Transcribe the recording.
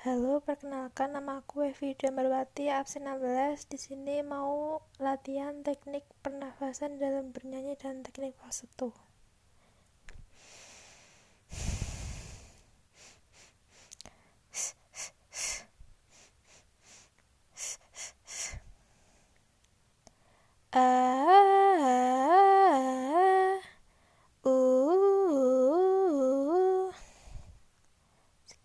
Halo, perkenalkan nama aku Evi Damarwati, absen 16. Di sini mau latihan teknik pernafasan dalam bernyanyi dan teknik falsetto.